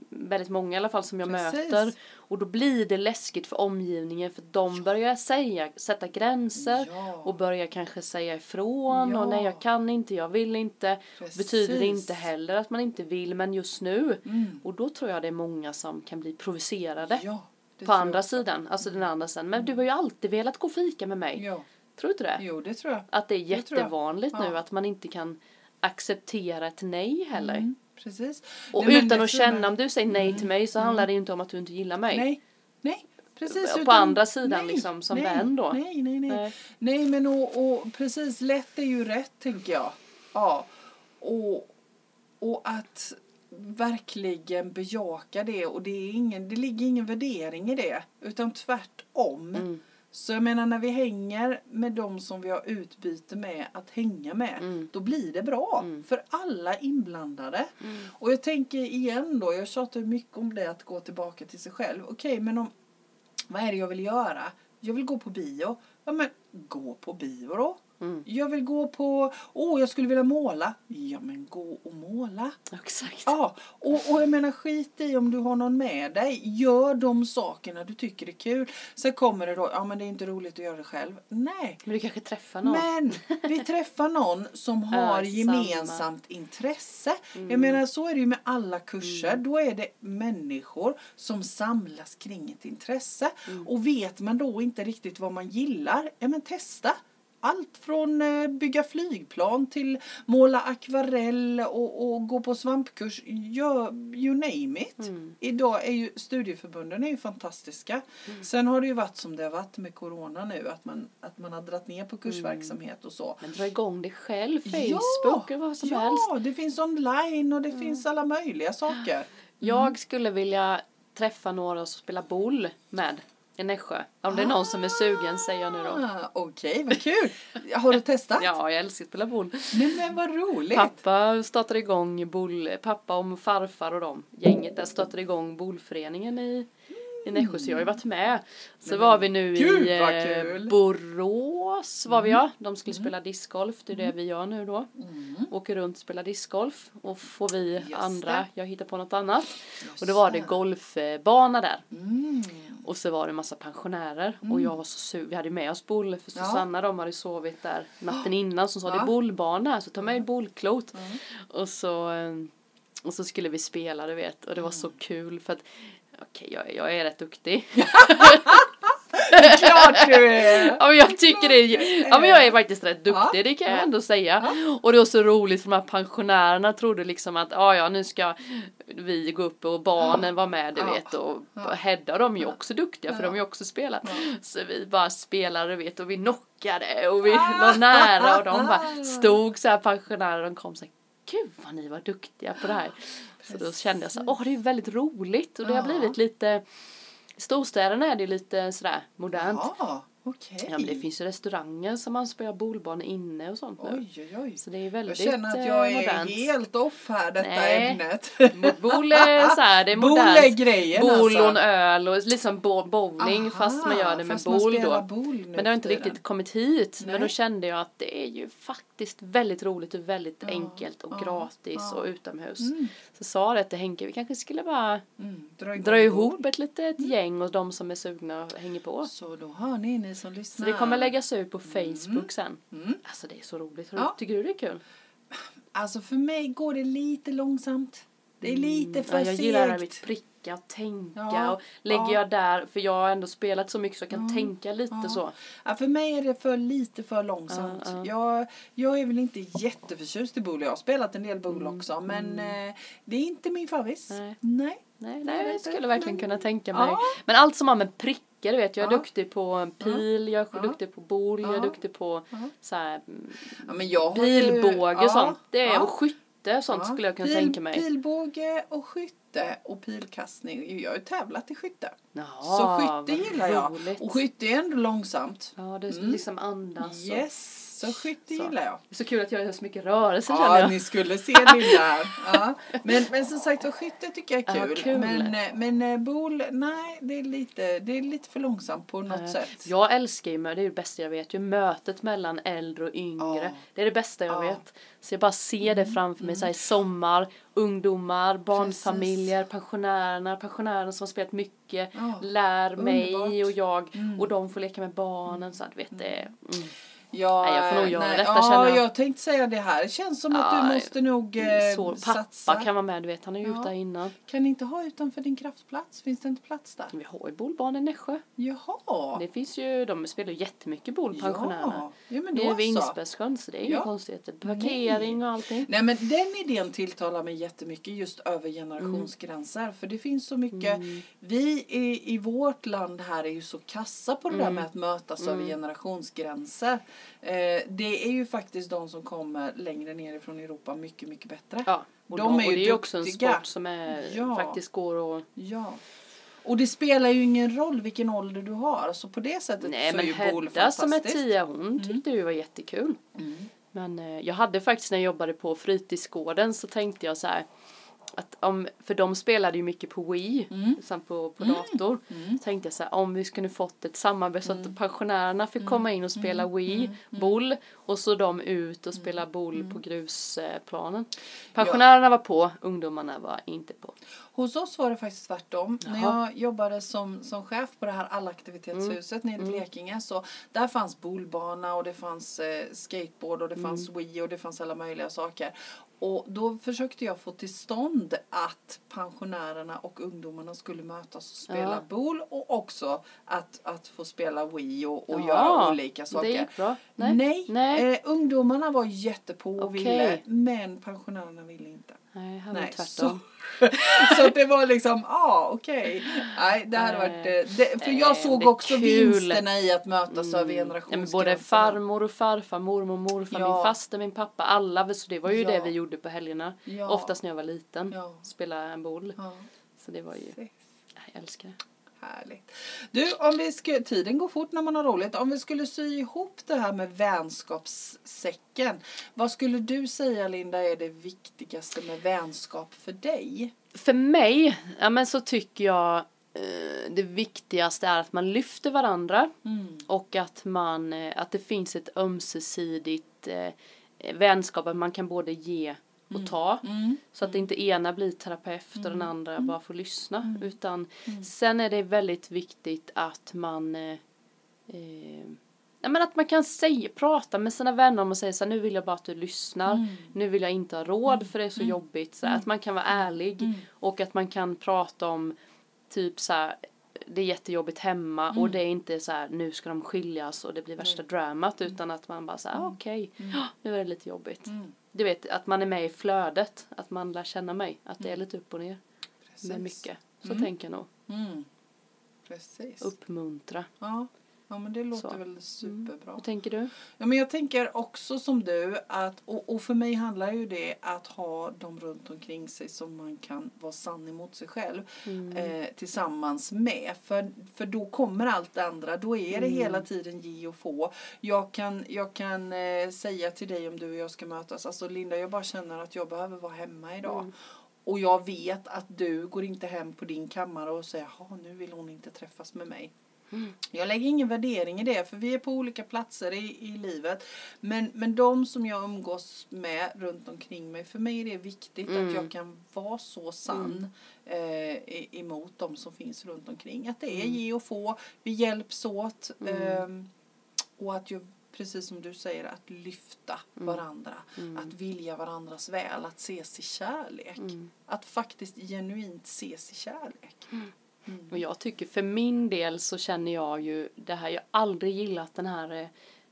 Väldigt många i alla fall som jag Precis. möter. Och då blir det läskigt för omgivningen för de börjar säga, sätta gränser Ja. och börjar kanske säga ifrån Ja. och nej jag kan inte, jag vill inte. Precis. Betyder det inte heller att man inte vill men just nu. Mm. Och då tror jag det är många som kan bli provocerade. Ja, det på andra jag. sidan, alltså den andra sidan. Men du har ju alltid velat gå och fika med mig. Tror du inte det? jo det tror jag. Att det är jättevanligt nu Ja. att man inte kan acceptera ett nej heller. Mm, precis. Och Nej, utan att känna, om du säger nej till mig så handlar det ju inte om att du inte gillar mig. Nej, nej. Precis, På utan- andra sidan liksom, som nej, vän då. Nej, nej, nej. Nej. Nej, men och, och precis, lätt är ju rätt tänker jag. Ja. Och, och att verkligen bejaka det och det, är ingen, det ligger ingen värdering i det utan tvärtom. Mm. Så jag menar när vi hänger med de som vi har utbyte med att hänga med, Mm. då blir det bra. Mm. För alla inblandade. Mm. Och jag tänker igen då, jag tjatar mycket om det att gå tillbaka till sig själv. Okej, men om, vad är det jag vill göra? Jag vill gå på bio. Ja men gå på bio då. Mm. Jag vill gå på, åh jag skulle vilja måla. Ja men gå och måla. Exakt. Ja, och, och jag menar skit i om du har någon med dig. Gör de sakerna du tycker är kul. Sen kommer det då, ja men det är inte roligt att göra det själv. Nej. Men du kanske träffar någon. Men vi träffar någon som har gemensamt intresse. Mm. Jag menar så är det ju med alla kurser. Då är det människor som samlas kring ett intresse. Mm. Och vet man då inte riktigt vad man gillar, ja men testa. Allt från eh, bygga flygplan till måla akvarell och, och gå på svampkurs. Gör, you name it. Mm. Idag är ju studieförbunden är ju fantastiska. Mm. Sen har det ju varit som det har varit med corona nu. Att man, att man har dragit ner på kursverksamhet och så. Men dra igång det själv. Ja, Facebook eller vad som ja, helst. det finns online och det finns alla möjliga saker. Jag skulle vilja träffa några som spelar boll med i Nässjö. Om det är någon som är sugen säger jag nu då. Ah, Okej, vad kul. Har du testat? Ja, jag älskar att spela boll. Nej men vad roligt. Pappa startade igång boll, pappa och farfar och de gänget där startade igång bollföreningen i, i Nässjö så jag har ju varit med. Så Men var vi nu gud, i eh. Borås var vi ja. De skulle spela discgolf, det är det vi gör nu då. Mm. Åker runt och spelar discgolf och får vi Just andra, det. jag hittar på något annat. Just Och då var det. golfbana där. Mm. Och så var det en massa pensionärer och jag var så sur. Vi hade med oss boll för Ja. Susanna de hade sovit där natten innan som sa det Ja. är bollbana här så ta med bollklot. Mm. Och så eh, och så skulle vi spela du vet och det var så kul för att okej jag, jag är rätt duktig. Klart du är. Ja men jag tycker det är, ja men jag är faktiskt rätt duktig Ja. det kan jag Ja. ändå säga. Och det var så roligt för de här pensionärerna trodde liksom att ja ja nu ska vi gå upp och barnen var med du Ja. vet och Ja. Hedda de är ju också duktiga för Ja. de har ju också spelat. Ja. Så vi bara spelade du vet och vi knockade och vi Ah. var nära och de bara stod så här pensionärer de kom så här Gud vad ni var duktiga på det här. Så då kände jag så här, åh det är väldigt roligt och det har Ja. bllit lite i storstäderna är det lite sådär modernt. Ja, okej. Ja men det finns ju restauranger som man spelar bolbanor inne och sånt nu. Oj, oj, oj. Så det är Jag väldigt känner att eh, jag är modernt. helt off här, detta Nej. ämnet. Bol är så här, det är Bol är modernt. grejen Bol alltså. och en öl och liksom bo- bowling Aha, fast man gör det med bol då. boll nu Men det har inte riktigt kommit hit. Nej. Men då kände jag att det är ju faktiskt väldigt roligt och väldigt Ja, enkelt och ja, gratis ja. och utomhus. Mm, Så sa det till Henke, vi kanske skulle bara mm, dra dra boll. ihop ett litet gäng och de som är sugna hänger på. Så då hör ni, som Så lyssnar. det kommer läggas ut på Facebook sen. Mm. Alltså det är så roligt. Ja. Tycker du det är kul? Alltså för mig går det lite långsamt. Det är lite för Mm. ja, jag gillar det här med segt. pricka och tänka Ja, och lägger ja. jag där, för jag har ändå spelat så mycket så jag kan Ja, tänka lite ja. så. Ja, för mig är det för lite för långsamt. Ja, ja. Jag, jag är väl inte jätteförtjust i boule. Jag har spelat en del boule Mm, också. Men eh, det är inte min favorit. Nej. Nej. Nej, nej jag skulle verkligen kunna tänka mig. Men allt som har med prickar, du vet, jag är Ja. duktig på pil, jag är Ja. duktig på bol, jag är duktig på Ja. så här, mm, Ja, jag pilbåge och sånt. Det är, ja. och skytte och sånt Ja, skulle jag kunna pil, tänka mig. Pilbåge och skytte och pilkastning. Jag har ju tävlat i skytte. Ja, så skytte gillar jag. roligt. Och skytte är ändå långsamt. Ja, det är Mm. liksom andas. och- Yes, så skytte Så. gillar jag. Det är så kul att jag gör så mycket rörelse känner Ja, jag. ni skulle se Linda. Ja. Men, men som sagt var, skytte tycker jag är Ja, kul. kul. Men, eh, men eh, bol, nej, det är, lite, det är lite för långsamt på något Nej. sätt. Jag älskar ju, det är det bästa jag vet, ju mötet mellan äldre och yngre. Ja. Det är det bästa jag Ja. Mm. vet. Så jag bara ser det framför mig, så här, i sommar, ungdomar, barnfamiljer, pensionärerna, pensionärerna som har spelat mycket, Ja. lär mig Underbart. och jag Mm. och de får leka med barnen. Så att, vet, det, mm. Ja, Nej, jag får nog göra nej, detta, ja, känner jag. jag tänkte säga det här. Det känns som att Ja, du måste nog eh, så, pappa satsa. kan vara med, du vet, han är ju Ja. ute där innan. Kan ni inte ha utanför din kraftplats? Finns det inte plats där? Vi har ju bolbarn i Nässjö. Jaha. Det finns ju, de spelar ju jättemycket boll, pensionärerna. Ja, ja men Det då är vid så. Det är inga Ja. konstigheter. Parkering och allting. Nej men den idén tilltalar mig jättemycket just över generationsgränser. För det finns så mycket, Mm. vi i, i vårt land här är ju så kassa på det där Mm. med att mötas Mm. över generationsgränser. Eh, det är ju faktiskt de som kommer längre ner ifrån Europa mycket, mycket bättre. Ja, och, De de är ju och det är ju också en duktiga. sport som är, Ja. faktiskt går att... Ja. Och det spelar ju ingen roll vilken ålder du har. Så på det sättet Nej så men är ju bowl Hedda som är fantastiskt. tia hon tyckte det var jättekul. Men eh, jag hade faktiskt när jag jobbade på fritidsgården så tänkte jag så här att om, för de spelade ju mycket på Wii, sen på, på dator. Så tänkte jag så här, om vi skulle fått ett samarbete så att pensionärerna fick komma in och spela Wii, boll och så de ut och spela boll på grusplanen. Pensionärerna var på, ungdomarna var inte på. Hos oss var det faktiskt tvärtom. När Jaha. jag jobbade som, som chef på det här allaktivitetshuset nere i Blekinge så där fanns bolbana och det fanns eh, skateboard och det fanns Wii och det fanns alla möjliga saker. Och då försökte jag få till stånd att pensionärerna och ungdomarna skulle mötas och spela Ja. boll och också att, att få spela Wii och, och Ja, göra olika saker. Det gick bra. Nej, Nej. Nej. Eh, ungdomarna var jättepå och Okej. ville men pensionärerna ville inte. Nej, här var Nej, tvärtom. så, så det var liksom, ja ah, okej. Nej, det hade varit, eh, det, för Nej, jag såg också kul. vinsterna i att mötas över Ja, men generationsgränserna. både farmor och farfar, mormor och morfar, Ja. min faster, min pappa, alla. Så det var ju Ja. det vi gjorde på helgerna. Ja. Oftast när jag var liten. Ja. Spela en boll. Så det var ju, jag älskar det. Härligt. Du, om vi skulle, tiden går fort när man har roligt. Om vi skulle sy ihop det här med vänskapssäcken. Vad skulle du säga Linda är det viktigaste med vänskap för dig? För mig, ja men så tycker jag eh, det viktigaste är att man lyfter varandra. Mm. Och att man, eh, att det finns ett ömsesidigt eh, vänskap, att man kan både ge och ta. Mm. Så att inte ena blir terapeut och den andra bara får lyssna. Utan sen är det väldigt viktigt att man eh, eh, ja, men att man kan säga, prata med sina vänner om och säga så här, nu vill jag bara att du lyssnar. Nu vill jag inte ha råd för det är så jobbigt. Så här, Att man kan vara ärlig och att man kan prata om typ så här, det är jättejobbigt hemma och det är inte så här nu ska de skiljas och det blir värsta dramat utan att man bara så här, ah, okej, ja, nu är det lite jobbigt. Du vet att man är med i flödet, att man lär känna mig, att det är lite upp och ner med mycket. Så tänker jag nog. Mm. Precis. Uppmuntra. Ja. Ja, men det låter Så. Mm. väl superbra. Vad tänker du? Ja, men jag tänker också som du att, och, och för mig handlar ju det att ha dem runt omkring sig som man kan vara sann emot sig själv Mm. eh, tillsammans med. För, för då kommer allt det andra, då är det Mm. hela tiden ge och få. Jag kan, jag kan eh, säga till dig om du och jag ska mötas, alltså Linda jag bara känner att jag behöver vara hemma idag. Mm. Och jag vet att du går inte hem på din kammare och säger, jaha nu vill hon inte träffas med mig. Mm. Jag lägger ingen värdering i det för vi är på olika platser i, i livet. Men, men de som jag umgås med runt omkring mig, för mig är det viktigt Mm. att jag kan vara så sann eh, i- emot de som finns runt omkring. Att det är Mm. ge och få, vi hjälps åt. ehm, och att jag, precis som du säger, att lyfta Mm. varandra. Att vilja varandras väl, att ses i kärlek. Mm. Att faktiskt genuint ses i kärlek. Och jag tycker för min del så känner jag ju det här, jag har aldrig gillat den här eh,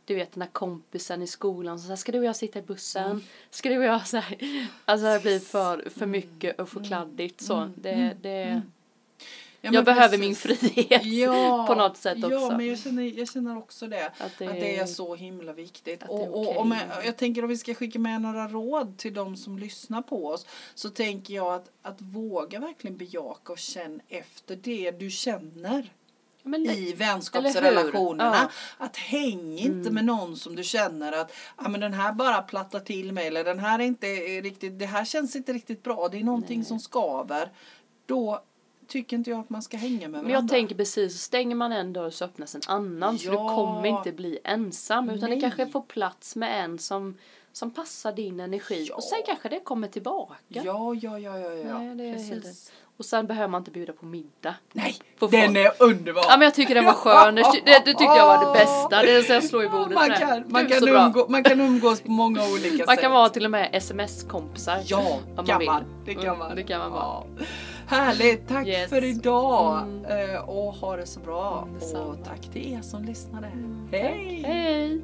du vet den här kompisen i skolan så här, ska du och jag sitta i bussen? Ska du och jag så här, alltså det blir för, för mycket och för kladdigt så. Det, det, Ja, jag behöver precis. min frihet Ja, på något sätt också. Ja, men jag känner, jag känner också det. Att Att det det, är så himla viktigt. det Och, och okej. om jag, jag tänker om vi ska skicka med några råd till de som lyssnar på oss. Så tänker jag att, att våga verkligen bejaka och känna efter det du känner det, i vänskapsrelationerna. Ja. Att häng inte Mm. med någon som du känner att ah, men den här bara plattar till mig eller den här är inte riktigt, det här känns inte riktigt bra. Det är någonting som skaver. Då tycker inte jag att man ska hänga med varandra. Men jag tänker precis, stänger man en dörr så öppnas en annan så du Ja. kommer inte bli ensam utan Nej. det kanske får plats med en som, som passar din energi Ja. och sen kanske det kommer tillbaka. Ja, ja, ja, ja, ja. Nej, det är helt. Och sen behöver man inte bjuda på middag. Nej, På den folk. är underbar. Ja men jag tycker den var skön, det, det, det tyckte jag var det bästa. Det är så jag slår i bordet man kan, man, kan umgå, man kan umgås på många olika Man sätt. kan vara till och med sms-kompisar. Ja, man kan vill. man. Det kan Mm, man. det kan man vara. Ja. Härligt, tack yes. för idag mm. Eh, och ha det så bra. Detsamma. Och tack till er som lyssnade. Mm. Hej! Tack. Hej.